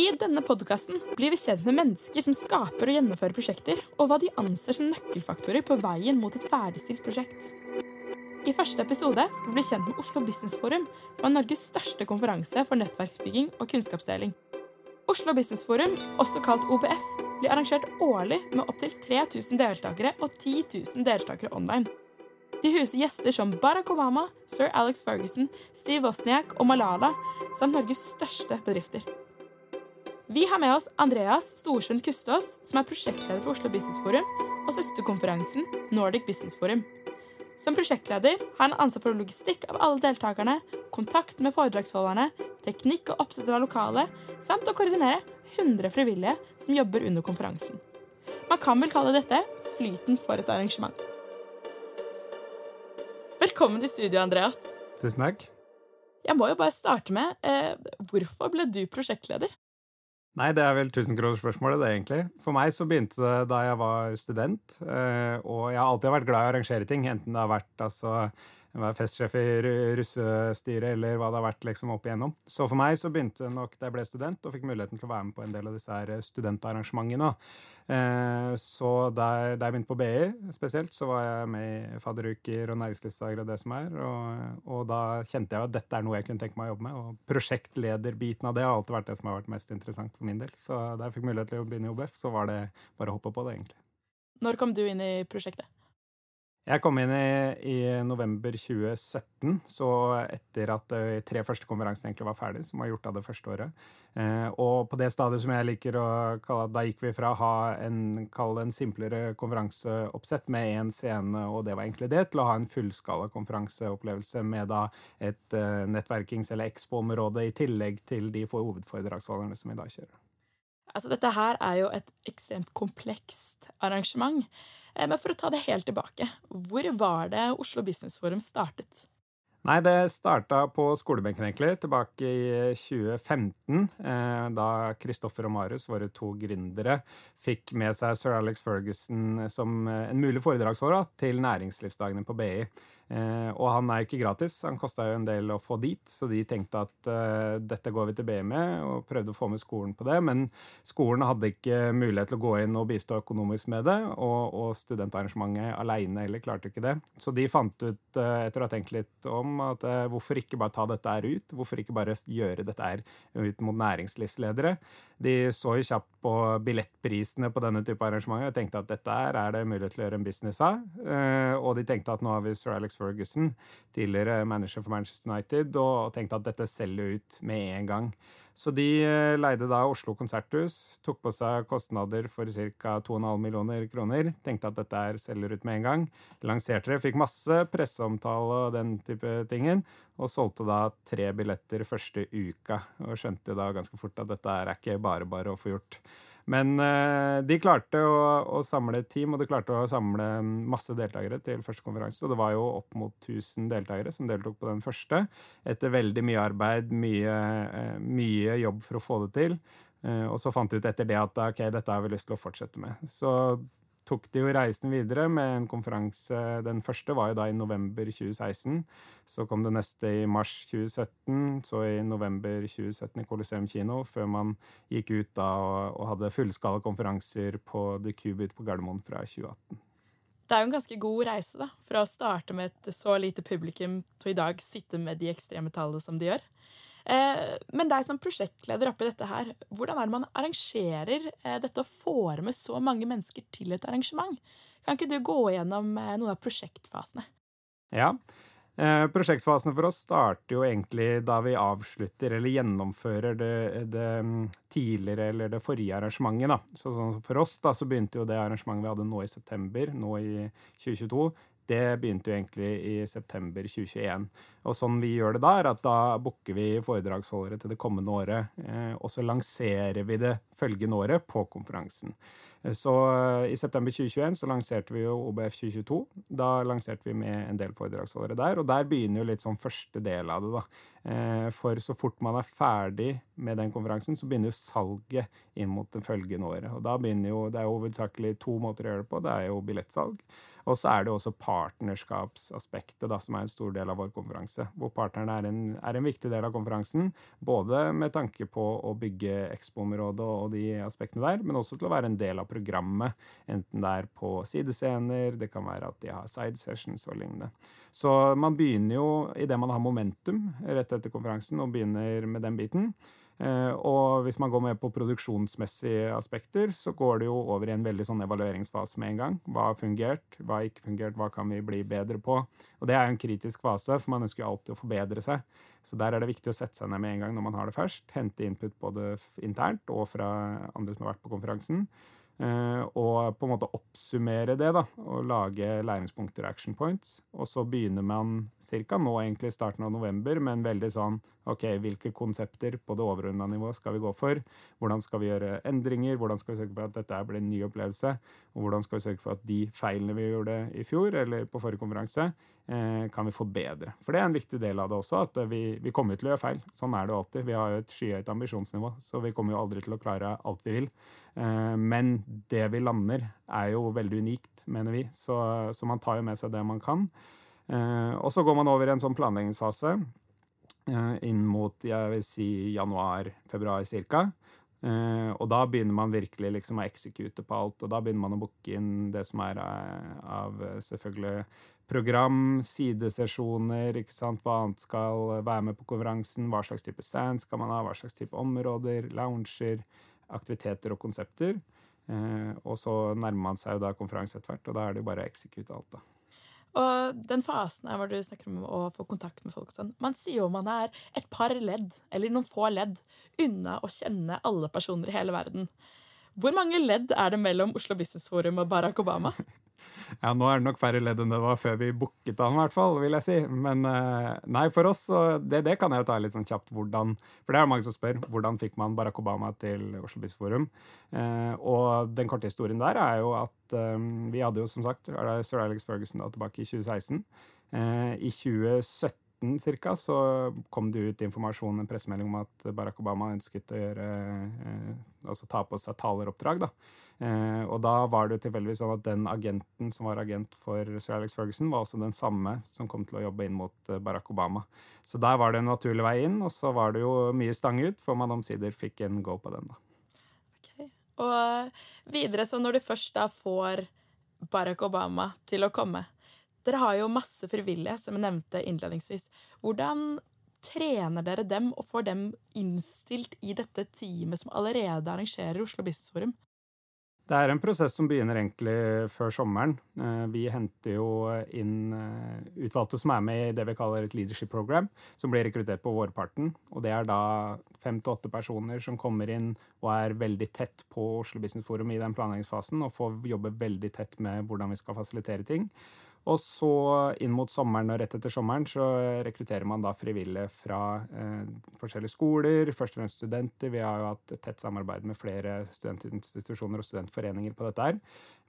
I denne podkasten blir vi kjent med mennesker som skaper og gjennomfører prosjekter, og hva de anser som nøkkelfaktorer på veien mot et ferdigstilt prosjekt. I første episode skal vi bli kjent med Oslo Business Forum, som er Norges største konferanse for nettverksbygging og kunnskapsdeling. Oslo Business Forum, også kalt OBF, blir arrangert årlig med opptil 3000 deltakere og 10 000 deltakere online. De huser gjester som Barack Obama, sir Alex Ferguson, Steve Wozniak og Malala, samt Norges største bedrifter. Vi har med oss Andreas Storsund Kustås, som er prosjektleder for Oslo Business Forum og søsterkonferansen Nordic Business Forum. Som prosjektleder har han ansvar for logistikk av alle deltakerne, kontakt med foredragsholderne, teknikk og oppsett av lokalet, samt å koordinere 100 frivillige som jobber under konferansen. Man kan vel kalle dette flyten for et arrangement. Velkommen i studio, Andreas. Tusen takk. Jeg må jo bare starte med eh, Hvorfor ble du prosjektleder? Nei, det er vel tusenkronersspørsmålet, det, egentlig. For meg så begynte det da jeg var student. Eh, og jeg har alltid vært glad i å arrangere ting, enten det har vært altså være festsjef i russestyret eller hva det har vært liksom opp igjennom. Så for meg så begynte nok da jeg ble student og fikk muligheten til å være med på en del av disse her studentarrangementene. Eh, så da jeg begynte på BI spesielt, så var jeg med i fadderuker og næringslivsdager og det som er. Og, og, da kjente jeg at dette er noe jeg kunne tenke meg å jobbe med. Og prosjektlederbiten av det har alltid vært det som har vært mest interessant for min del. Så da jeg fikk mulighet til å begynne i OBF, så var det bare å hoppe på det, egentlig. Når kom du inn i prosjektet? Jeg kom inn i, i, november 2017, så etter at de tre første konferansene egentlig var ferdig, som var gjort av det første året. Eh, og på det stadiet som jeg liker å kalle Da gikk vi fra å ha en, en simplere konferanseoppsett med én scene, og det var egentlig det, til å ha en fullskala konferanseopplevelse med da et eh, nettverkings- eller expo-område i tillegg til de hovedforedragsholderne som vi da kjører. Altså, dette her er jo et ekstremt komplekst arrangement. Eh, men for å ta det helt tilbake, hvor var det Oslo Business Forum startet? Nei, det starta på skolebenken, egentlig, tilbake i 2015. Eh, da Kristoffer og Marius, våre to gründere, fikk med seg sir Alex Ferguson som en mulig foredragsholder til næringslivsdagene på BI. Eh, og han er jo ikke gratis, han kosta jo en del å få dit, så de tenkte at dette går vi til BI med, og prøvde å få med skolen på det. Men skolen hadde ikke mulighet til å gå inn og bistå økonomisk med det, og, og studentarrangementet aleine heller klarte ikke det. Så de fant ut, etter å ha tenkt litt om, at uh, hvorfor ikke bare ta dette her ut? Hvorfor ikke bare gjøre dette her ut mot næringslivsledere? De så jo kjapt på billettprisene på denne type arrangementer og tenkte at dette her er det mulighet til å gjøre en business av. Og de tenkte at nå har vi Sir Alex Ferguson, tidligere manager for Manchester United, og tenkte at dette selger ut med en gang. Så de eh, leide da Oslo konserthus, tok på seg kostnader for ca. 2,5 millioner kroner. Tenkte at dette er selger ut med en gang. Lanserte det, fikk masse presseomtale og den type tingen. Og solgte da tre billetter første uka. Og skjønte da ganske fort at dette er ikke bare bare å få gjort. Men uh, de klarte å, å, samle et team, og de klarte å samle masse deltakere til første konferanse. Og det var jo opp mot 1000 deltakere som deltok på den første. Etter veldig mye arbeid, mye, uh, mye jobb for å få det til. Uh, og så fant de ut etter det at ok, dette har vi lyst til å fortsette med. Så tok de jo reisen videre med en konferanse. Den første var jo da i november 2016. Så kom det neste i mars 2017, så i november 2017 i Coliseum kino, før man gikk ut da og, og hadde fullskala konferanser på The Cubit på Gardermoen fra 2018. Det er jo en ganske god reise, da, fra å starte med et så lite publikum til i dag sitte med de ekstreme tallene som de gjør. Eh, men deg som prosjektleder oppi dette her, hvordan er det man arrangerer eh, dette og får med så mange mennesker til et arrangement? Kan ikke du gå gjennom eh, noen av prosjektfasene? Ja. prosjektfasen for oss starter jo egentlig da vi avslutter eller gjennomfører det, det mm, tidligere eller det forrige arrangementet. da. Så, for oss da, så begynte jo det arrangementet vi hadde nå i september, nå i 2022, det begynte jo egentlig i september 2021. Og sånn vi gjør det da, er at da booker vi foredragsholdere til det kommende året. Eh, og så lanserer vi det følgende året på konferansen. Eh, så eh, i september 2021 så lanserte vi jo OBF 2022. Da lanserte vi med en del foredragsholdere der, og der begynner jo litt sånn første del av det, da. For så fort man er ferdig med den konferansen, så begynner jo salget inn mot det følgende året. Og da begynner jo, Det er jo hovedsakelig to måter å gjøre det på. Det er jo billettsalg. Og så er det også partnerskapsaspektet, da, som er en stor del av vår konferanse. Hvor partnerne er en, er en viktig del av konferansen, både med tanke på å bygge Expo-området og de aspektene der, men også til å være en del av programmet. Enten det er på sidescener, det kan være at de har side sessions og lignende. Så man begynner jo idet man har momentum rett etter konferansen, og begynner med den biten. Eh, og hvis man går med på produksjonsmessige aspekter, så går det jo over i en veldig sånn evalueringsfase med en gang. Hva har fungert, hva har ikke fungert, hva kan vi bli bedre på? Og det er jo en kritisk fase, for man ønsker jo alltid å forbedre seg. Så der er det viktig å sette seg ned med en gang når man har det først. Hente input både internt og fra andre som har vært på konferansen. Eh, og på en måte oppsummere det da, og lage læringspunkter, action points. Og så begynner man ca. nå, egentlig starten av november, med en veldig sånn ok, hvilke konsepter på det overordna nivået skal vi gå for? Hvordan skal vi gjøre endringer? Hvordan skal vi sørge for at dette blir en ny opplevelse? Og hvordan skal vi sørge for at de feilene vi gjorde i fjor, eller på forrige konferanse, kan vi forbedre? For det er en viktig del av det også, at vi, vi kommer til å gjøre feil. Sånn er det alltid. Vi har jo et skyhøyt ambisjonsnivå, så vi kommer jo aldri til å klare alt vi vil. Eh, men det vi lander, er jo veldig unikt, mener vi. Så, så man tar jo med seg det man kan. Eh, og så går man over i en sånn planleggingsfase Eh, inn mot jeg vil si januar-februar ca. Uh, og da begynner man virkelig liksom å eksekute på alt. Og da begynner man å booke inn det som er eh, av selvfølgelig program, sidesesjoner, ikke sant? hva annet skal være med på konferansen, hva slags type stand skal man ha, hva slags type områder, lounger, aktiviteter og konsepter. og så nærmer man seg jo da konferanse etter hvert, og da er det jo bare å eksekute alt, da. Og den fasen her hvor du snakker om å få kontakt med folk sånn, Man sier jo man er et par ledd, eller noen få ledd, unna å kjenne alle personer i hele verden. Hvor mange ledd er det mellom Oslo Business Forum og Barack Obama? Ja, nå er det nok færre ledd enn det var før vi booket han, i hvert fall, vil jeg si. Men eh, nei, for oss, det, det kan jeg jo ta litt sånn kjapt hvordan For det er det mange som spør. Hvordan fikk man Barack Obama til Oslo Business Forum? Eh, og den korte historien der er jo at eh, vi hadde jo som sagt Sir Alex Ferguson da tilbake i 2016. Eh, I 2017 ca. så kom det ut informasjon, en pressemelding om at Barack Obama ønsket å gjøre, eh, altså ta på seg taleroppdrag. Da. Eh, og da var det tilfeldigvis sånn at den agenten som var agent for Sir Alex Ferguson, var også den samme som kom til å jobbe inn mot eh, Barack Obama. Så der var det en naturlig vei inn, og så var det jo mye stang ut, for man omsider fikk en go på den. da. Og videre, så når du først da får Barack Obama til å komme Dere har jo masse frivillige, som jeg nevnte innledningsvis. Hvordan trener dere dem og får dem innstilt i dette teamet som allerede arrangerer Oslo Business Forum? Det er en prosess som begynner egentlig før sommeren. Eh, vi henter jo inn eh, utvalgte som er med i det vi kaller et leadership program, som blir rekruttert på vårparten. Og det er da fem til åtte personer som kommer inn og er veldig tett på Oslo Business Forum i den planleggingsfasen og får jobbe veldig tett med hvordan vi skal fasilitere ting. Og så inn mot sommeren og rett etter sommeren så rekrutterer man da frivillige fra eh, forskjellige skoler, først og fremst studenter. Vi har jo hatt et tett samarbeid med flere studentinstitusjoner og studentforeninger på dette her.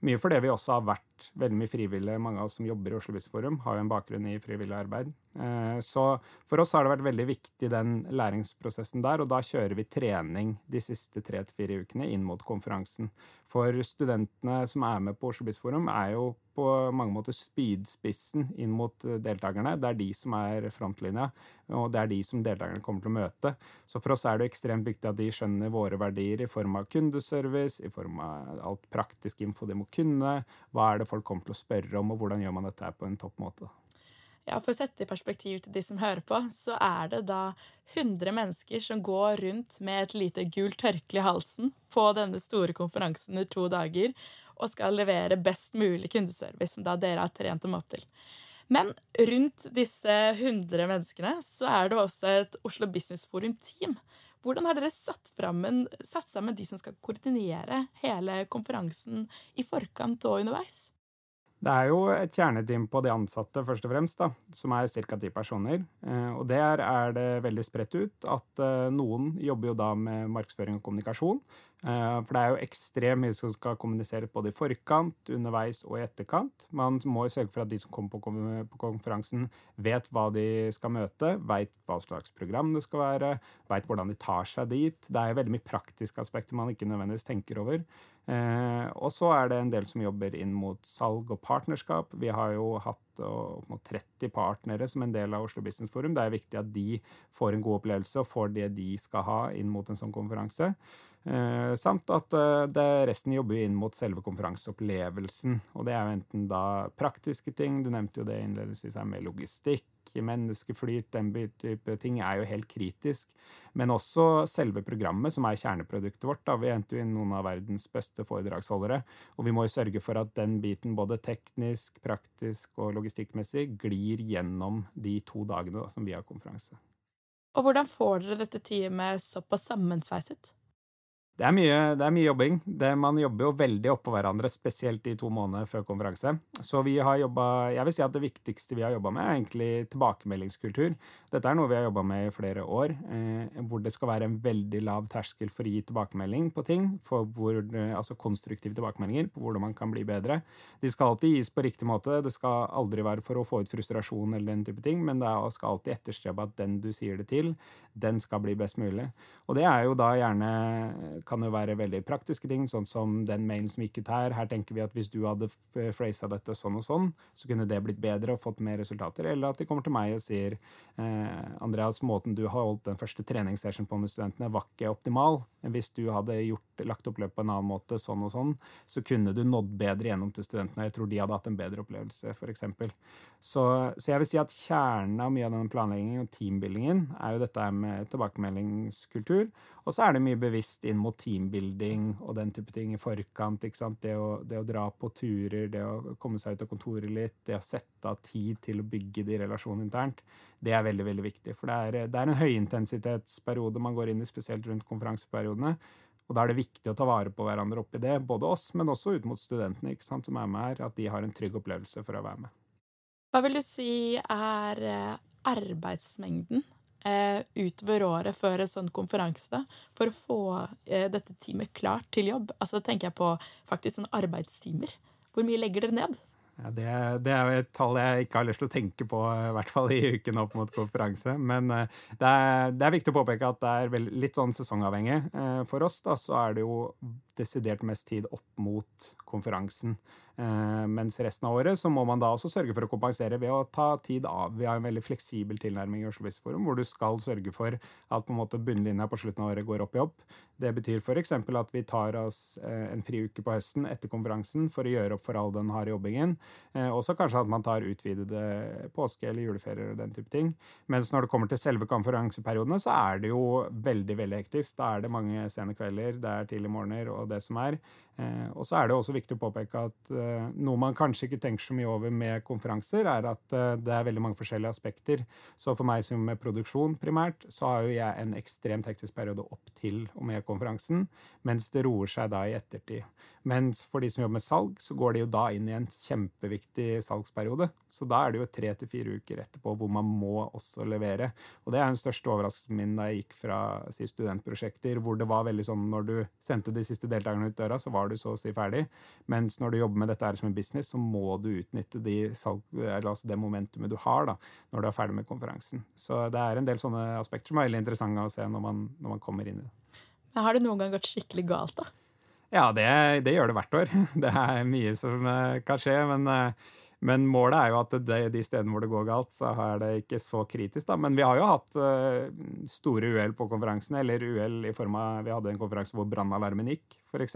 Mye fordi vi også har vært veldig mye frivillige. Mange av oss som jobber i Oslo Business har jo en bakgrunn i frivillig arbeid. Eh, så for oss har det vært veldig viktig den læringsprosessen der, og da kjører vi trening de siste tre til fire ukene inn mot konferansen. For studentene som er med på Oslo Business er jo på mange måter spydspissen inn mot eh, deltakerne. Det er de som er frontlinja, og det er de som deltakerne kommer til å møte. Så for oss er det ekstremt viktig at de skjønner våre verdier i form av kundeservice, i form av alt praktisk info de må kunne, hva er det folk kommer til å spørre om, og hvordan gjør man dette på en topp måte. Ja, For å sette i perspektiv til de som hører på, så er det da 100 mennesker som går rundt med et lite gult tørkle i halsen på denne store konferansen i to dager og skal levere best mulig kundeservice, som da dere har trent dem opp til. Men rundt disse 100 menneskene så er det også et Oslo Business Forum-team. Hvordan har dere satt, en, satt sammen de som skal koordinere hele konferansen i forkant og underveis? Det er jo et kjerneteam på de ansatte, først og fremst, da, som er ca. ti personer. Eh, og der er det veldig spredt ut at eh, noen jobber jo da med markedsføring og kommunikasjon. Eh, for det er jo ekstremt mye som skal kommuniseres både i forkant, underveis og i etterkant. Man må jo sørge for at de som kommer på konferansen, vet hva de skal møte, veit hva slags program det skal være, veit hvordan de tar seg dit. Det er veldig mye praktiske aspekter man ikke nødvendigvis tenker over. Og så er det en del som jobber inn mot salg og partnerskap. Vi har jo hatt opp mot 30 partnere som en del av Oslo Business Forum. Det er viktig at de får en god opplevelse og får det de skal ha inn mot en sånn konferanse. Eh, samt at eh, resten jobber inn mot selve konferanseopplevelsen. Og det er jo enten da praktiske ting, du nevnte jo det innledningsvis her med logistikk, menneskeflyt, den type ting er jo helt kritisk. Men også selve programmet, som er kjerneproduktet vårt. da, Vi henter jo inn noen av verdens beste foredragsholdere. Og vi må jo sørge for at den biten, både teknisk, praktisk og logistikkmessig, glir gjennom de to dagene da, som vi har konferanse. Og hvordan får dere dette teamet såpass sammensveiset? Det er, mye, det er mye, jobbing. Det, man jobber jo veldig oppå hverandre, spesielt i to måneder før konferanse. Så vi har jobbet, Jeg vil si at det viktigste vi har jobba med, er egentlig tilbakemeldingskultur. Dette er noe vi har jobba med i flere år, eh, hvor det skal være en veldig lav terskel for å gi tilbakemelding på ting. Hvor, altså konstruktive tilbakemeldinger på hvordan man kan bli bedre. De skal alltid gis på riktig måte. Det skal aldri være for å få ut frustrasjon eller den type ting, men det skal alltid etterstrebe at den du sier det til, den skal bli best mulig. Og det er jo da gjerne kan jo være veldig praktiske ting, sånn som den mailen som gikk ut her. Her tenker vi at hvis du hadde phrasa dette sånn og sånn, så kunne det blitt bedre og fått mer resultater. Eller at de kommer til meg og sier eh, Andreas, måten du har holdt den første treningssession på med studentene, var ikke optimal. Hvis du hadde gjort, lagt opp løpet på en annen måte, sånn og sånn, så kunne du nådd bedre gjennom til studentene. Jeg tror de hadde hatt en bedre opplevelse, f.eks. Så, så jeg vil si at kjernen av mye av denne planleggingen og teambuildingen er jo dette med tilbakemeldingskultur. Og så er det mye bevisst inn mot teambuilding og den type ting i forkant. Det å, det, å, dra på turer, det å komme seg ut av kontoret litt, det å sette av tid til å bygge de relasjonene internt, det er veldig veldig viktig. For det er, det er en høyintensitetsperiode man går inn i, spesielt rundt konferanseperiodene. Og da er det viktig å ta vare på hverandre oppi det, både oss, men også ut mot studentene sant, som er med her, at de har en trygg opplevelse for å være med. Hva vil du si er eh, arbeidsmengden eh, utover året før en sånn konferanse for å få eh, dette teamet klart til jobb? Altså Da tenker jeg på faktisk sånne arbeidstimer. Hvor mye legger dere ned? Ja, det, det, er jo et tall jeg ikke har lyst til å tenke på, i hvert fall i uken opp mot konferanse. Men eh, det er, det er viktig å påpeke at det er litt sånn sesongavhengig. Eh, for oss da, så er det jo desidert mest tid opp mot konferansen. Eh, mens resten av året så må man da også sørge for å kompensere ved å ta tid av. Vi har en veldig fleksibel tilnærming i Oslo Business hvor du skal sørge for at på en måte bunnlinja på slutten av året går opp i opp. Det betyr f.eks. at vi tar oss eh, en friuke på høsten etter konferansen for å gjøre opp for all den harde jobbingen. Eh, også kanskje at man tar utvidede påske- eller juleferier og den type ting. Mens når det kommer til selve konferanseperiodene, så er det jo veldig veldig hektisk. Da er det mange sene kvelder, det er tidlige morgener og det som er. Og så er det også viktig å påpeke at Eh, noe man kanskje ikke tenker så mye over med konferanser, er at eh, det er veldig mange forskjellige aspekter. Så for meg som med produksjon primært, så har jo jeg en ekstremt hektisk periode opp til og med konferansen, mens det roer seg da i ettertid. Mens for de som jobber med salg, så går de jo da inn i en kjempeviktig salgsperiode. Så da er det jo tre til fire uker etterpå hvor man må også levere. Og det er den største overraskelsen min da jeg gikk fra si, studentprosjekter, hvor det var veldig sånn når du sendte de siste deltakerne ut døra, så var du så å si ferdig. Mens når du jobber med dette her som en business, så må du utnytte de salg, altså det momentumet du har da, når du er ferdig med konferansen. Så det er en del sånne aspekter som er veldig interessante å se når man, når man kommer inn i det. Men har det noen gang gått skikkelig galt, da? Ja, det, det, gjør det hvert år. Det er mye som eh, kan skje. Men, eh, men målet er jo at det, de stedene hvor det går galt, så er det ikke så kritisk. Da. Men vi har jo hatt uh, store uhell på konferansene. Eller uhell i form av Vi hadde en konferanse hvor brannalarmen gikk, f.eks.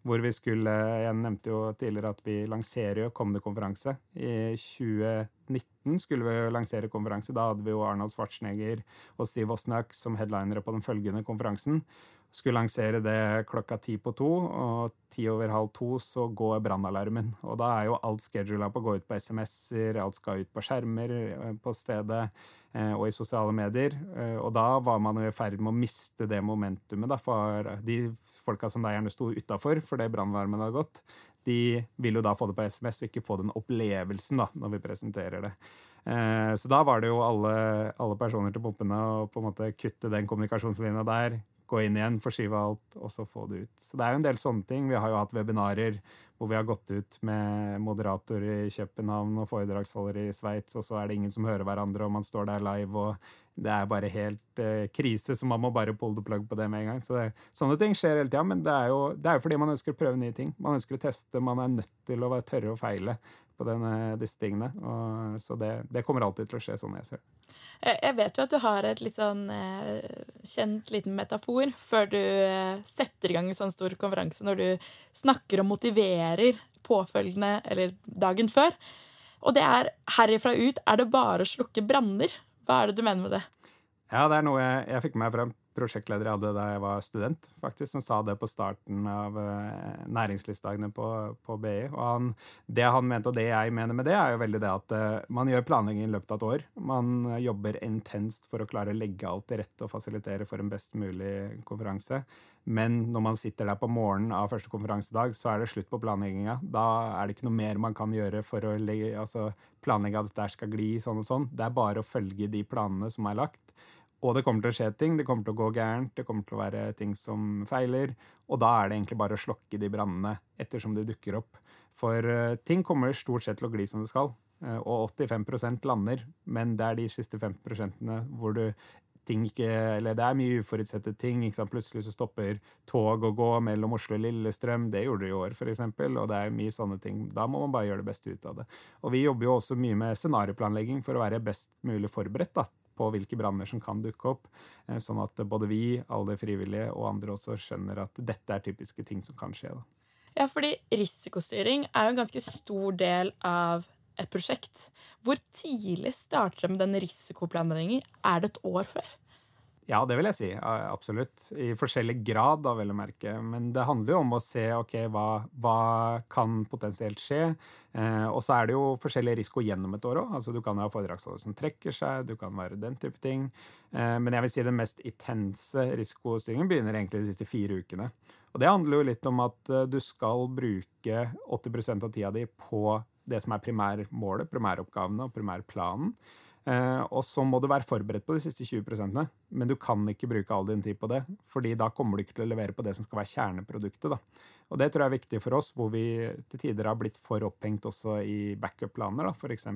Hvor vi skulle Jeg nevnte jo tidligere at vi lanserer jo kommende konferanse. I 2019 skulle vi lansere konferanse. Da hadde vi jo Arnold Schwarzenegger og Steve Wozniak som headlinere på den følgende konferansen skulle lansere det klokka ti på to, og ti over halv to så går brannalarmen. Og da er jo alt schedula på å gå ut på SMS-er, alt skal ut på skjermer eh, på stedet eh, og i sosiale medier. Eh, og da var man i ferd med å miste det momentumet, da, for de folka som da gjerne sto utafor fordi brannalarmen hadde gått, de vil jo da få det på SMS og ikke få den opplevelsen da, når vi presenterer det. Så da var det jo alle, alle personer til pumpene å på en måte kutte den kommunikasjonslinja der, gå inn igjen, forskyve alt, og så få det ut. Så det er jo en del sånne ting. Vi har jo hatt webinarer hvor vi har gått ut med moderatorer i København og foredragsholdere i Sveits, og så er det ingen som hører hverandre, og man står der live og det er bare helt eh, krise, så man må bare pull the plug på det med en gang. Så det, sånne ting skjer hele tida, men det er jo det er fordi man ønsker å prøve nye ting. Man ønsker å teste, man er nødt til å være tørre å feile på denne, disse tingene. Og, så det, det, kommer alltid til å skje sånn jeg ser Jeg vet jo at du har et litt sånn eh, kjent liten metafor før du eh, setter i gang en sånn stor konferanse, når du snakker og motiverer påfølgende eller dagen før. Og det er herifra ut er det bare å slukke branner. Hva er det du mener med det? Ja, det er noe jeg, jeg fikk med meg fra en prosjektleder jeg hadde da jeg var student, faktisk, som sa det på starten av uh, næringslivsdagene på, på BI. Og han, det han mente, og det jeg mener med det, er jo veldig det at uh, man gjør planlegging i løpet av et år. Man uh, jobber intenst for å klare å legge alt til rette og fasilitere for en best mulig konferanse. Men når man sitter der på morgenen av første konferansedag, så er det slutt på planlegginga. Da er det ikke noe mer man kan gjøre for å legge, altså, planlegge at dette skal gli sånn og sånn. Det er bare å følge de planene som er lagt. Og det kommer til å skje ting, det kommer til å gå gærent, det kommer til å være ting som feiler. Og da er det egentlig bare å slokke de brannene ettersom de dukker opp. For uh, ting kommer stort sett til å gli som det skal. Uh, og 85% lander, men det er de siste 50% hvor du ikke det er mye uforutsette ting. Plutselig så stopper tog å gå mellom Oslo og Lillestrøm. Det gjorde det i år, f.eks. Og det er mye sånne ting. Da må man bare gjøre det beste ut av det. Og vi jobber jo også mye med scenarioplanlegging for å være best mulig forberedt da, på hvilke branner som kan dukke opp. Eh, sånn at både vi, alle frivillige og andre også skjønner at dette er typiske ting som kan skje. Da. Ja, fordi risikostyring er jo en ganske stor del av et prosjekt. Hvor tidlig starter det med den risikoplanleggingen? Er det et år før? Ja, det vil jeg si. Absolutt. I forskjellig grad, da, vel å merke. Men det handler jo om å se ok, hva, hva kan potensielt skje. Eh, og så er det jo forskjellig risiko gjennom et år òg. Altså, du kan ha foredragsholder som trekker seg, du kan være den type ting. Eh, men jeg vil si den mest intense risikostyringen begynner egentlig de siste fire ukene. Og det handler jo litt om at uh, du skal bruke 80% av tida di på det som er primærmålet, primæroppgavene og primærplanen. Eh, og så må du være forberedt på de siste 20 men du kan ikke bruke all din tid på det. fordi da kommer du ikke til å levere på det som skal være kjerneproduktet. Da. Og det tror jeg er viktig for oss, hvor vi til tider har blitt for opphengt også i backup-planer, f.eks.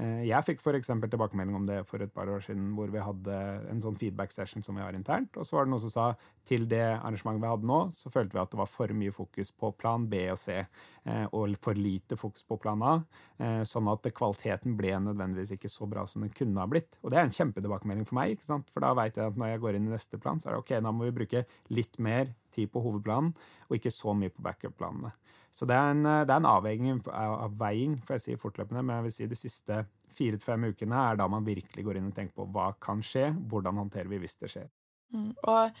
Eh, jeg fikk for tilbakemelding om det for et par år siden, hvor vi hadde en sånn feedback-session som vi har internt. Og så var det noen som sa til det arrangementet vi hadde nå, så følte vi at det var for mye fokus på plan B og C, eh, og for lite fokus på plan A. Eh, sånn at kvaliteten ble nødvendigvis ikke så bra som den kunne ha blitt. Og det er en kjempetilbakemelding for meg, for da veit jeg at når jeg går inn i neste plan, så er det ok, da må vi bruke litt mer tid på hovedplanen, og ikke så mye på backup-planene. Så det er en, det er en avveining, avveiing, får jeg si fortløpende, men jeg vil si de siste fire til fem ukene er da man virkelig går inn og tenker på hva kan skje, hvordan håndterer vi hvis det skjer. Mm, og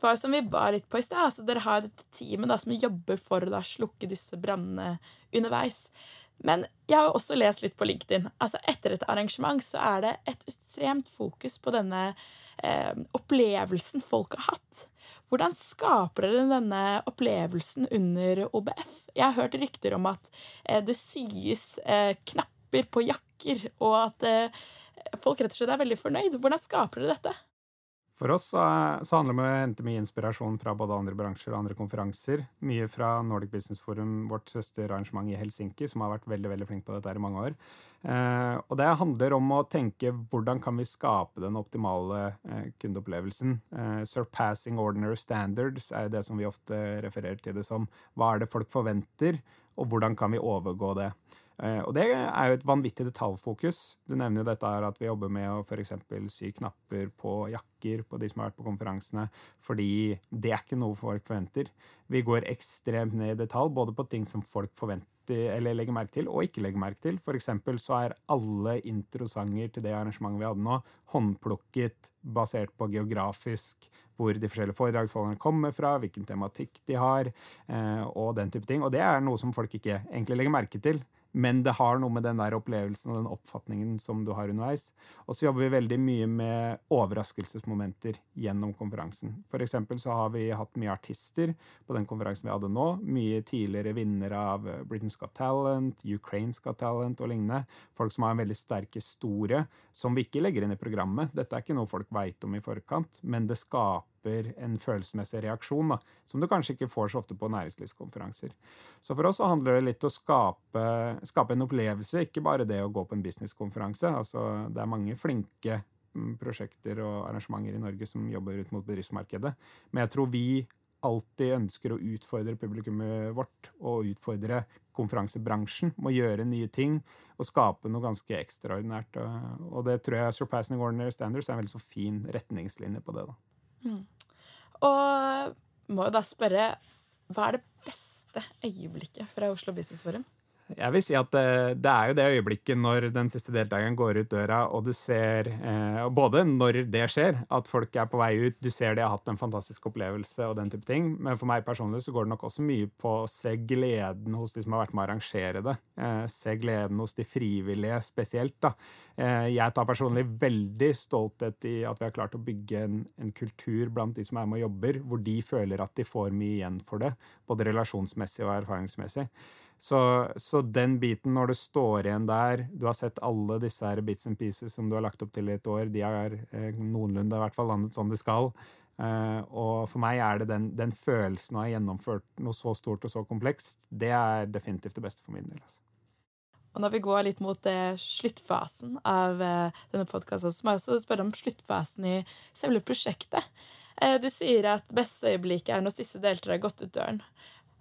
det var som vi var litt på i sted, altså dere har dette teamet da, som jobber for å da, slukke disse brannene underveis. Men jeg har også lest litt på LinkedIn. Altså Etter et arrangement så er det et ekstremt fokus på denne eh, opplevelsen folk har hatt. Hvordan skaper dere denne opplevelsen under OBF? Jeg har hørt rykter om at eh, det syes eh, knapper på jakker, og at eh, folk rett og slett er veldig fornøyd. Hvordan skaper dere dette? For oss så, handler det om å hente mye inspirasjon fra både andre bransjer og andre konferanser. Mye fra Nordic Business Forum, vårt søsterarrangement i Helsinki, som har vært veldig veldig flink på dette i mange år. Eh, og det handler om å tenke hvordan kan vi skape den optimale eh, kundeopplevelsen. Eh, surpassing ordinary standards er det som vi ofte refererer til det som. Hva er det folk forventer, og hvordan kan vi overgå det? Eh, og det er jo et vanvittig detaljfokus. Du nevner jo dette her at vi jobber med å f.eks. sy knapper på jakker på de som har vært på konferansene, fordi det er ikke noe folk forventer. Vi går ekstremt ned i detalj, både på ting som folk forventer eller legger merke til, og ikke legger merke til. For eksempel så er alle introsanger til det arrangementet vi hadde nå, håndplukket basert på geografisk hvor de forskjellige foredragsholderne kommer fra, hvilken tematikk de har, eh, og den type ting. Og det er noe som folk ikke egentlig legger merke til. Men det har noe med den der opplevelsen og den oppfatningen som du har underveis. Og så jobber vi veldig mye med overraskelsesmomenter gjennom konferansen. For så har vi hatt mye artister på den konferansen vi hadde nå. Mye tidligere vinnere av Britain's Got Talent, Ukraine's Got Talent og lignende. Folk som har en veldig sterk historie som vi ikke legger inn i programmet. Dette er ikke noe folk veit om i forkant, men det skaper skaper en følelsesmessig reaksjon, da, som du kanskje ikke får så ofte på næringslivskonferanser. Så for oss så handler det litt om å skape, skape en opplevelse, ikke bare det å gå på en businesskonferanse. Altså, det er mange flinke mm, prosjekter og arrangementer i Norge som jobber ut mot bedriftsmarkedet. Men jeg tror vi alltid ønsker å utfordre publikummet vårt og utfordre konferansebransjen med å gjøre nye ting og skape noe ganske ekstraordinært. Og det tror jeg Surpassing Ordinary Standards er en veldig så fin retningslinje på det. da. Mm. Og må jo da spørre hva er det beste øyeblikket fra Oslo Business Forum? Jeg vil si at det, eh, det, er jo det øyeblikket når den siste deltakeren går ut døra, og du ser eh, Både når det skjer, at folk er på vei ut, du ser de har hatt en fantastisk opplevelse og den type ting, men for meg personlig så går det nok også mye på å se gleden hos de som har vært med å arrangere det. Eh, se gleden hos de frivillige spesielt. da. Eh, jeg tar personlig veldig stolthet i at vi har klart å bygge en, en kultur blant de som er med og jobber, hvor de føler at de får mye igjen for det, både relasjonsmessig og erfaringsmessig. Så, så, den biten, når det står igjen der Du har sett alle disse her bits and pieces som du har lagt opp til i et år. De har eh, noenlunde i hvert fall landet sånn de skal. Eh, og for meg er det den, den følelsen av å ha gjennomført noe så stort og så komplekst, det er definitivt det beste for min del. Altså. Og når vi går litt mot eh, sluttfasen av eh, denne podkasten, må jeg også spørre om sluttfasen i selve prosjektet. Eh, du sier at beste øyeblikket er når siste deltaker har gått ut døren.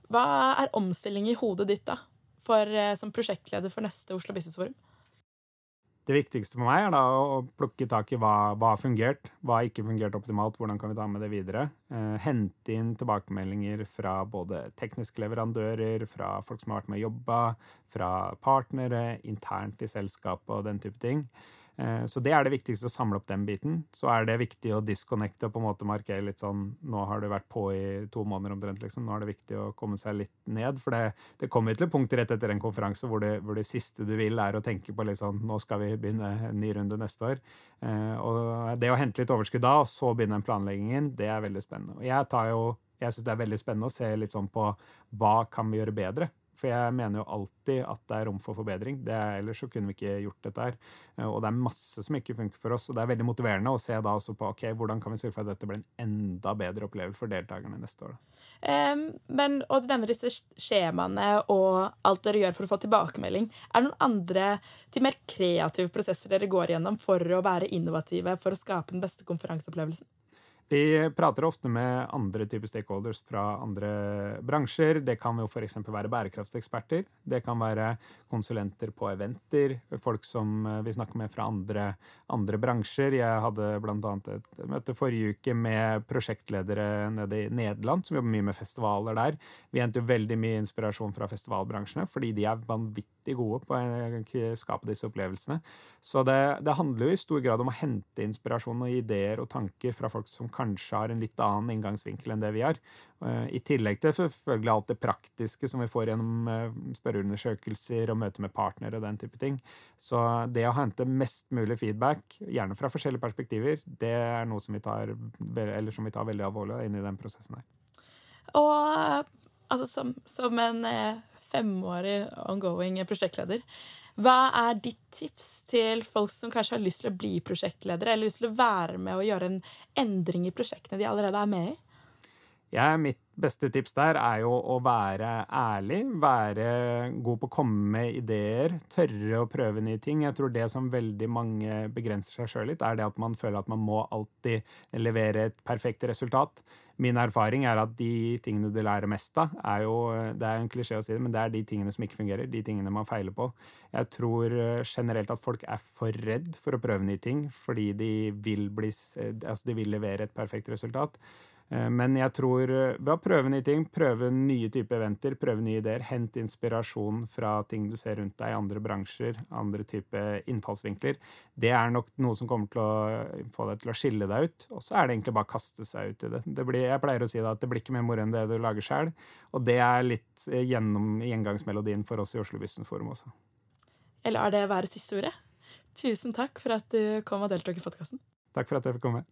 Hva er omstilling i hodet ditt da, for, eh, som prosjektleder for neste Oslo Business Forum? Det viktigste for meg er da å plukke tak i hva, har fungert, hva har ikke fungert optimalt, hvordan kan vi ta med det videre. Eh, hente inn tilbakemeldinger fra både tekniske leverandører, fra folk som har vært med og jobba, fra partnere, internt i selskapet og den type ting. Eh, så det er det viktigste, å samle opp den biten. Så er det viktig å disconnecte og på en måte markere litt sånn Nå har du vært på i to måneder omtrent, liksom. Nå er det viktig å komme seg litt ned. For det, det kommer til et punkt rett etter en konferanse hvor det, hvor det, siste du vil, er å tenke på litt sånn Nå skal vi begynne en ny runde neste år. Eh, og det å hente litt overskudd da, og så begynne den planleggingen, det er veldig spennende. Og jeg tar jeg syns det er veldig spennende å se litt sånn på hva kan vi gjøre bedre. For jeg mener jo alltid at det er rom for forbedring. Er, ellers så kunne vi ikke gjort dette her. Eh, og det er masse som ikke funker for oss. Og det er veldig motiverende å se da også på ok, hvordan kan vi sørge for at dette blir en enda bedre opplevelse for deltakerne neste år. Um, men, og Du nevner disse skjemaene og alt dere gjør for å få tilbakemelding. Er det noen andre til mer kreative prosesser dere går gjennom for å være innovative for å skape den beste konferanseopplevelsen? Vi prater ofte med andre typer stakeholders fra andre bransjer. Det kan jo f.eks. være bærekraftseksperter. Det kan være konsulenter på eventer. Folk som eh, vi snakker med fra andre, andre bransjer. Jeg hadde bl.a. et møte forrige uke med prosjektledere nede i Nederland som jobber mye med festivaler der. Vi henter veldig mye inspirasjon fra festivalbransjene fordi de er vanvittig gode på å skape disse opplevelsene. Så det, det handler jo i stor grad om å hente inspirasjon og ideer og tanker fra folk som kanskje har en litt annen inngangsvinkel enn det vi har. Eh, I tillegg til selvfølgelig alt det praktiske som vi får gjennom eh, spørreundersøkelser og møter med partnere og den type ting. Så det å hente mest mulig feedback, gjerne fra forskjellige perspektiver, det er noe som vi tar, som vi tar veldig alvorlig inn i den prosessen her. Og altså, som, som en eh, femårig ongoing prosjektleder hva er ditt tips til folk som kanskje har lyst til å bli prosjektledere, eller lyst til å være med og gjøre en endring i prosjektene de allerede er med i? Ja, mitt beste tips der er jo å være ærlig, være god på å komme med ideer, tørre å prøve nye ting. Jeg tror det som veldig mange begrenser seg sjøl litt, er det at man føler at man må alltid levere et perfekt resultat. Min erfaring er at de tingene du lærer mest av, er jo Det er en klisjé å si det, men det er de tingene som ikke fungerer. De tingene man feiler på. Jeg tror eh, generelt at folk er for redd for å prøve nye ting fordi de vil, bli, altså de vil levere et perfekt resultat. Eh, men jeg tror eh, ved å prøve nye ting, prøve nye typer eventer, prøve nye ideer, hente inspirasjon fra ting du ser rundt deg i andre bransjer, andre typer innfallsvinkler, det er nok noe som kommer til å få deg til å skille deg ut. Og så er det egentlig bare å kaste seg ut i det. det blir, jeg pleier å si at det blir ikke mer moro enn det du lager sjøl. Og det er litt eh, gjennom gjengangsmelodien for oss i Oslo Business Forum også. Eller er det være siste ordet? Tusen takk for at du kom og deltok i podkasten. Takk for at jeg fikk komme.